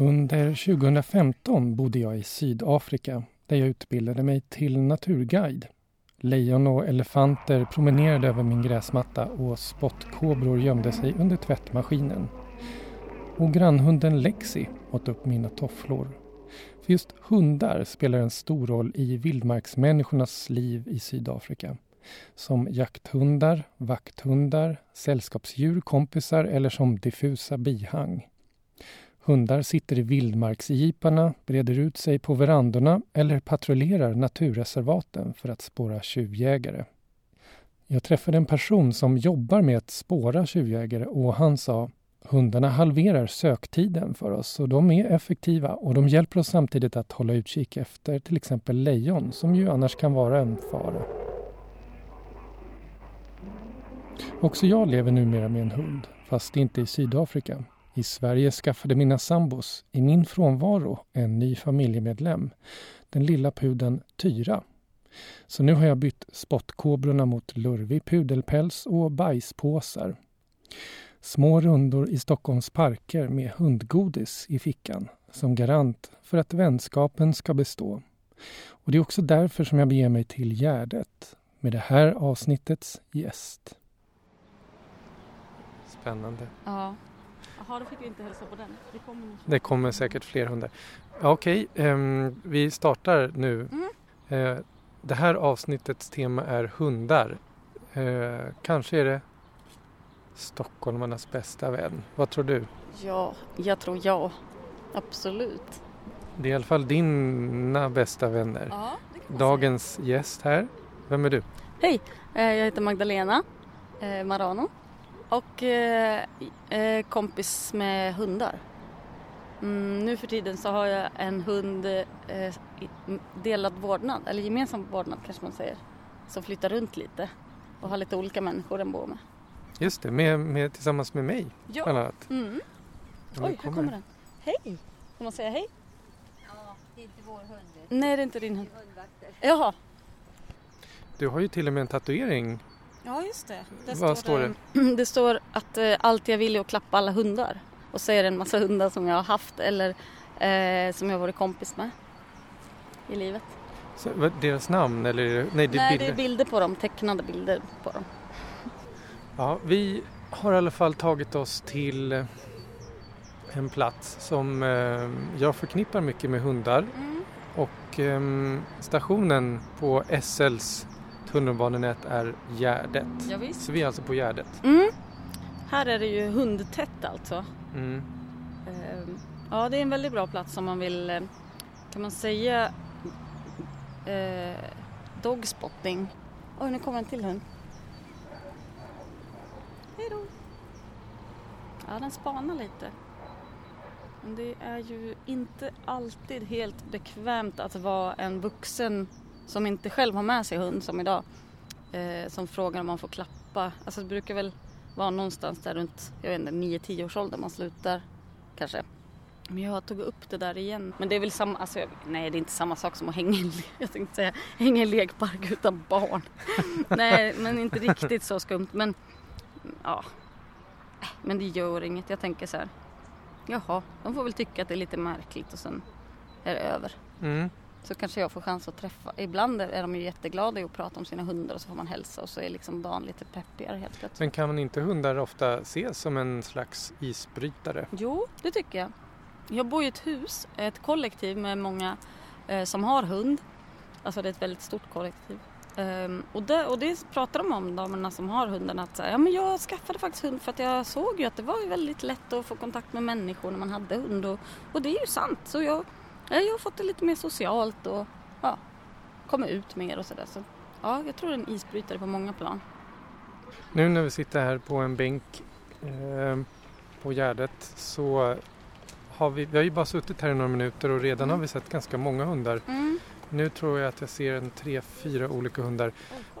Under 2015 bodde jag i Sydafrika där jag utbildade mig till naturguide. Lejon och elefanter promenerade över min gräsmatta och spottkobror gömde sig under tvättmaskinen. Och grannhunden Lexi åt upp mina tofflor. För just hundar spelar en stor roll i vildmarksmänniskornas liv i Sydafrika. Som jakthundar, vakthundar, sällskapsdjur, kompisar eller som diffusa bihang. Hundar sitter i vildmarksjeeparna, breder ut sig på verandorna eller patrullerar naturreservaten för att spåra tjuvjägare. Jag träffade en person som jobbar med att spåra tjuvjägare och han sa Hundarna halverar söktiden för oss och de är effektiva och de hjälper oss samtidigt att hålla utkik efter till exempel lejon som ju annars kan vara en fara. Också jag lever numera med en hund, fast inte i Sydafrika. I Sverige skaffade mina sambos i min frånvaro en ny familjemedlem, den lilla pudeln Tyra. Så nu har jag bytt spottkobrorna mot lurvig pudelpäls och bajspåsar. Små rundor i Stockholms parker med hundgodis i fickan som garant för att vänskapen ska bestå. Och det är också därför som jag beger mig till Gärdet med det här avsnittets gäst. Spännande. Ja. Jaha, då fick vi inte hälsa på den. Det kommer. Det kommer säkert fler hundar. Ja, Okej, ehm, vi startar nu. Mm. Eh, det här avsnittets tema är hundar. Eh, kanske är det stockholmarnas bästa vän. Vad tror du? Ja, jag tror ja. Absolut. Det är i alla fall dina bästa vänner. Ja, Dagens gäst här. Vem är du? Hej, eh, jag heter Magdalena Marano och eh, eh, kompis med hundar. Mm, nu för tiden så har jag en hund eh, delad vårdnad, eller gemensam vårdnad kanske man säger, som flyttar runt lite och har lite olika människor den bor med. Just det, med, med, tillsammans med mig bland Ja. annat. Mm. Ja, Oj, här kommer den. Hej! Får man säga hej? Ja, det är inte vår hund. Nej, det är inte din hund. Hundvakter. Jaha. Du har ju till och med en tatuering. Ja, just det. Vad står det? Det står att eh, allt jag vill är att klappa alla hundar. Och så är det en massa hundar som jag har haft eller eh, som jag varit kompis med i livet. Så, vad, deras namn eller? det- Nej, det Nej, bilder. det är bilder på dem, tecknade bilder på dem. Ja, vi har i alla fall tagit oss till eh, en plats som eh, jag förknippar mycket med hundar och eh, stationen på SLs tunnelbanenät är Gärdet. Ja, visst. Så vi är alltså på Gärdet. Mm. Här är det ju hundtätt alltså. Mm. Eh, Ja, det är en väldigt bra plats om man vill, eh, kan man säga, eh, dogspotting. Oj, nu kommer en till hund. Hej då! Ja, den spanar lite. Men det är ju inte alltid helt bekvämt att vara en vuxen som inte själv har med sig hund som idag. Eh, som frågar om man får klappa. Alltså det brukar väl vara någonstans där runt, jag vet inte, 9-10 års ålder man slutar kanske. Men jag tog upp det där igen. Men det är väl samma, alltså, jag- nej det är inte samma sak som att hänga i en, jag tänkte säga, hänga i lekpark utan barn. nej, men inte riktigt så skumt. Men ja, men det gör inget. Jag tänker så här, jaha, de får väl tycka att det är lite märkligt och sen är det över. Mm. Så kanske jag får chans att träffa. Ibland är de ju jätteglada i att prata om sina hundar och så får man hälsa och så är liksom dagen lite peppigare helt plötsligt. Men kan inte hundar ofta ses som en slags isbrytare? Jo, det tycker jag. Jag bor i ett hus, ett kollektiv med många eh, som har hund. Alltså det är ett väldigt stort kollektiv. Ehm, och, det, och det pratar de om, damerna som har hunden, att så här, ja, men jag skaffade faktiskt hund för att jag såg ju att det var väldigt lätt att få kontakt med människor när man hade hund. Och, och det är ju sant. Så jag, ja, jag har fått det lite mer socialt och ja, kommer ut mer och sådär. Så, ja, jag tror det är en isbrytare på många plan. Nu när vi sitter här på en bänk eh, på Gärdet så har vi, vi har ju bara suttit här i några minuter och redan Mm. har vi sett ganska många hundar. Mm. Nu tror jag att jag ser en tre, fyra olika hundar.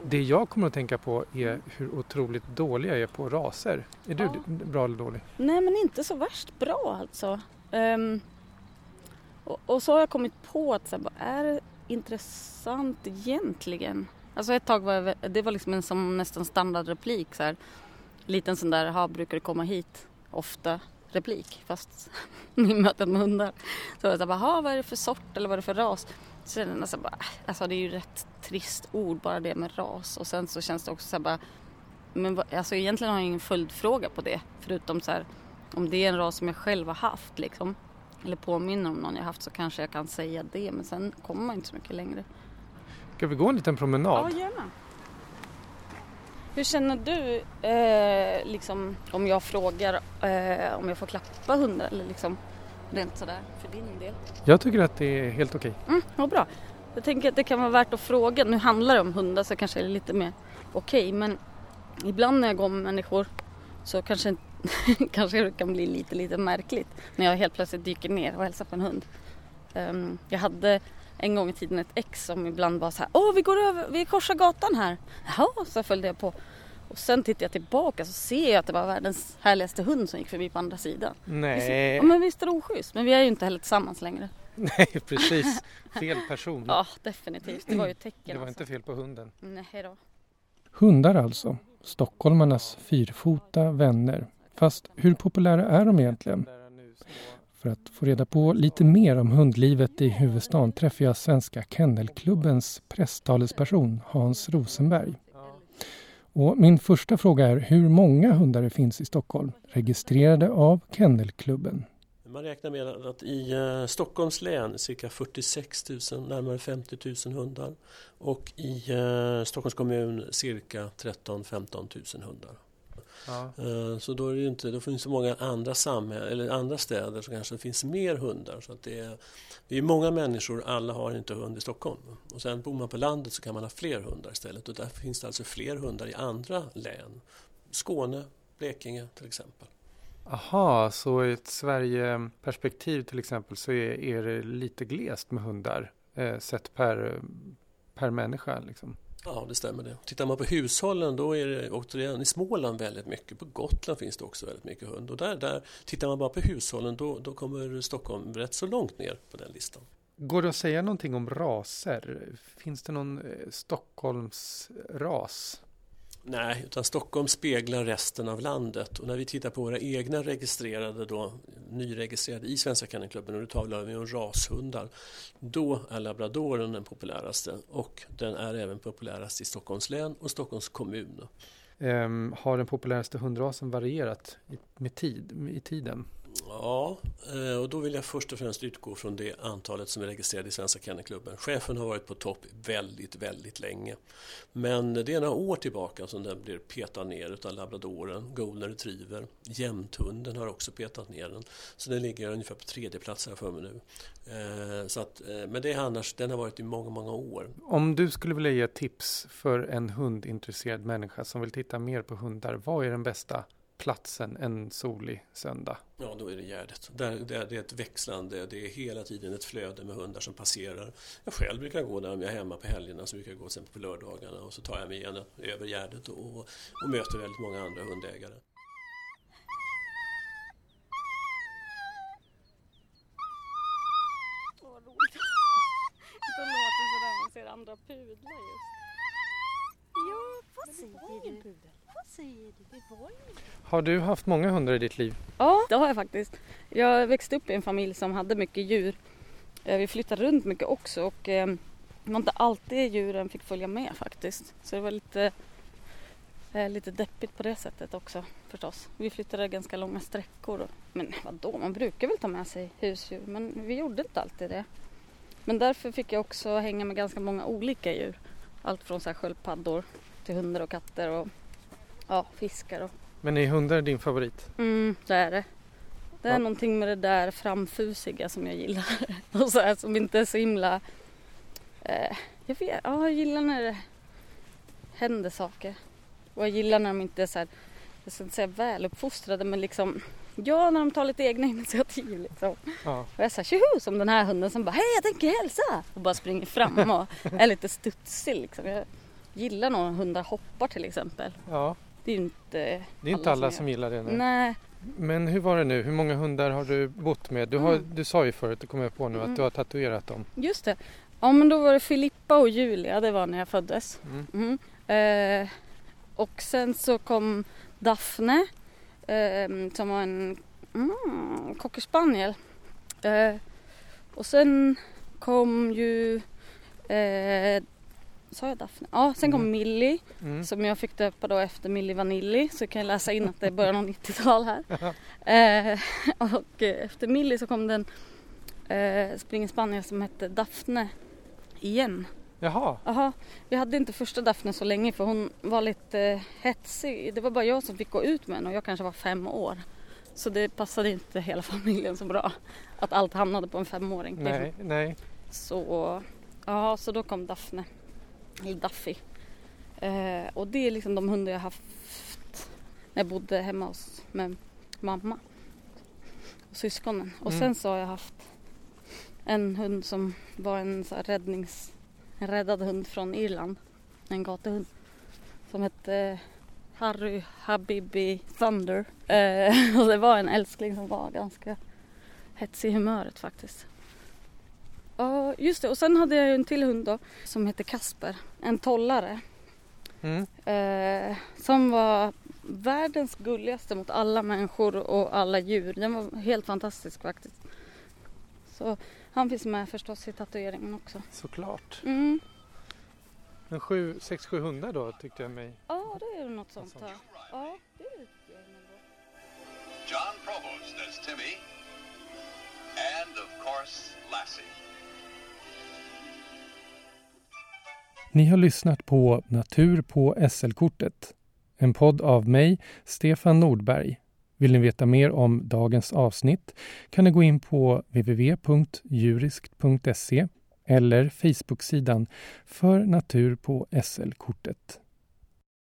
Det jag kommer att tänka på är hur otroligt dålig jag är på raser. Är du Ja. bra eller dålig? Nej men inte så värst bra alltså. Ehm, och, och så har jag kommit på att så här, vad är det intressant egentligen? Alltså ett tag var jag, det var liksom en som nästan standardreplik så här. Liten sån där, ha brukar du komma hit ofta replik fast i mötet med hundar. Så jag bara, "Ha, vad är det för sort eller vad är det för ras? Sen alltså, bara, ah, alltså det är ju rätt trist ord bara det med ras och sen så känns det också så här bara men alltså egentligen har jag ingen följdfråga på det. Förutom så här, om det är en ras som jag själv har haft liksom. Eller påminner om någon jag haft så kanske jag kan säga det. Men sen kommer man inte så mycket längre. Ska vi gå en liten promenad? Ja, gärna. Hur känner du eh, liksom om jag frågar eh, om jag får klappa hundar eller liksom rent sådär för din del? Jag tycker att det är helt okej. Mm, vad bra. Jag tänker att det kan vara värt att fråga. Nu handlar det om hundar så kanske det är lite mer okej. men ibland när jag går med människor så kanske, kanske det kan bli lite, lite märkligt. När jag helt plötsligt dyker ner och hälsar på en hund. Ehm, jag hade en gång i tiden ett ex som ibland var så här. Åh, vi går över, vi korsar gatan här. Jaha, så följde jag på. Och sen tittar jag tillbaka så ser jag att det var världens härligaste hund som gick förbi på andra sidan. Nej, Ja, men visst är det oschysst. Men vi är ju inte heller tillsammans längre. nej precis. Fel person. Ja, definitivt. Det var ju tecken. Det var alltså. inte fel på hunden. Nej då. Hundar alltså. Stockholmarnas fyrfota vänner. Fast hur populära är de egentligen? För att få reda på lite mer om hundlivet i huvudstaden träffar jag Svenska Kennelklubbens presstalesperson Hans Rosenberg. Och min första fråga är hur många hundar det finns i Stockholm registrerade av Kennelklubben. Man räknar med att i eh, Stockholms län cirka 46 000, närmare 50 000 hundar och i eh, Stockholms kommun cirka 13 15 000 hundar. Ja. Eh, Så då, är det ju inte, då finns det många andra, samhäll, eller andra städer som kanske finns mer hundar. Så det, är, det är många människor, alla har inte hund i Stockholm. Och sen bor man på landet så kan man ha fler hundar istället. Och därför finns det alltså fler hundar i andra län. Skåne, Blekinge till exempel. Aha, så i ett Sverige-perspektiv till exempel så är, är det lite glest med hundar eh, sett per, per människa liksom. Ja, det stämmer det. Tittar man på hushållen då är det återigen i Småland väldigt mycket. På Gotland finns det också väldigt mycket hund. Och där, där tittar man bara på hushållen då, då kommer Stockholm rätt så långt ner på den listan. Går det att säga någonting om raser? Finns det någon eh, Stockholmsras? Nej, utan Stockholm speglar resten av landet. Och när vi tittar på våra egna registrerade, då, nyregistrerade i Svenska Kennelklubben, och då talar vi om rashundar, då är labradoren den populäraste. Och den är även populärast i Stockholms län och Stockholms kommun. Um, har den populäraste hundrasen varierat i, med tid, i tiden? Ja, eh, och då vill jag först och främst utgå från det antalet som är registrerade i Svenska Kennelklubben. Chefen har varit på topp väldigt, väldigt länge. Men det är några år tillbaka som den blir petad ner utav labradoren, golden retriever. Jämthunden har också petat ner den. Så den ligger ungefär på tredje plats här för mig nu. Eh, så att, eh, men det är annars, den har varit i många, många år. Om du skulle vilja ge tips för en hundintresserad människa som vill titta mer på hundar, vad är den bästa platsen en solig söndag? Ja, då är det Gärdet. Där, där, det är ett växlande, det är hela tiden ett flöde med hundar som passerar. Jag själv brukar gå där om jag är hemma på helgerna, så brukar jag gå till på lördagarna och så tar jag mig igen över Gärdet och, och möter väldigt många andra hundägare. Åh, vad roligt. Det låter sådär man ser andra pudlar just. Vad säger du? Vad säger du? Det var ju Har du haft många hundar i ditt liv? Ja, det har jag faktiskt. Jag växte upp i en familj som hade mycket djur. Eh, Vi flyttade runt mycket också och eh, det var inte alltid djuren fick följa med faktiskt. Så det var lite, eh, lite deppigt på det sättet också förstås. Vi flyttade ganska långa sträckor. och- Men vadå, man brukar väl ta med sig husdjur men vi gjorde inte alltid det. Men därför fick jag också hänga med ganska många olika djur. Allt från så här sköldpaddor till hundar och katter och ja, fiskar och Men är hundar din favorit? Mm, det är det. Det är Ja. någonting med det där framfusiga som jag gillar. Och så här, som inte är så himla... Eh, jag vet, ja, jag gillar när det händer saker. Och jag gillar när de inte är så här, jag ska inte säga väluppfostrade men liksom Ja, när de tar lite egna initiativ liksom. Ja. Och jag sa tjoho som den här hunden som bara hej jag tänker hälsa och bara springer fram och är lite studsig liksom. Jag gillar nog hundar hoppar till exempel. ja. Det är inte Det är inte alla gör. som gillar det. Nej. Nej, Men hur var det nu? Hur många hundar har du bott med? Du, har, Mm. du sa ju förut, det kommer jag på nu, att Mm. du har tatuerat dem. just det. Ja men då var det Filippa och Julia, det var när jag föddes. Mm. Mm. Eh, och sen så kom Daphne eh, som var en mm, cocker spaniel. Eh, och sen kom ju, eh, sa jag Daphne? Ja, sen kom Mm. Millie Mm. som jag fick döpa då efter Milli Vanilli så kan jag läsa in att det är början av 90-tal här. eh, och eh, efter Millie så kom den eh, spring spaniel som hette Daphne igen. Jaha, Jaha, vi hade inte första Daphne så länge för hon var lite eh, hetsig. Det var bara jag som fick gå ut med henne och jag kanske var fem år. Så det passade inte hela familjen så bra att allt hamnade på en femåring. nej, nej. Så, ja, så då kom Daphne, eller Daffy. Eh, och det är liksom de hundar jag haft när jag bodde hemma hos med mamma och syskonen. Och Mm. sen så har jag haft en hund som var en så räddnings, en räddad hund från Irland. En gatuhund som hette Harry Habibi Thunder. Eh, och det var en älskling som var ganska hetsig i humöret faktiskt. Ja, just det. Och sen hade jag ju en till hund då som hette Kasper. En tollare. Mm. Eh, som var världens gulligaste mot alla människor och alla djur. Den var helt fantastisk faktiskt. Så han finns med förstås i tatueringen också. Såklart. Mm. Men sju, sex, sju hundar då tyckte jag mig... Ja, det är något sånt sånt. här. Ja, det är. John Provost as Timmy, and of course Lassie. Ni har lyssnat på Natur på SL-kortet. En podd av mig, Stefan Nordberg. Vill ni veta mer om dagens avsnitt kan ni gå in på www.juriskt.se eller Facebook-sidan för Natur på SL-kortet.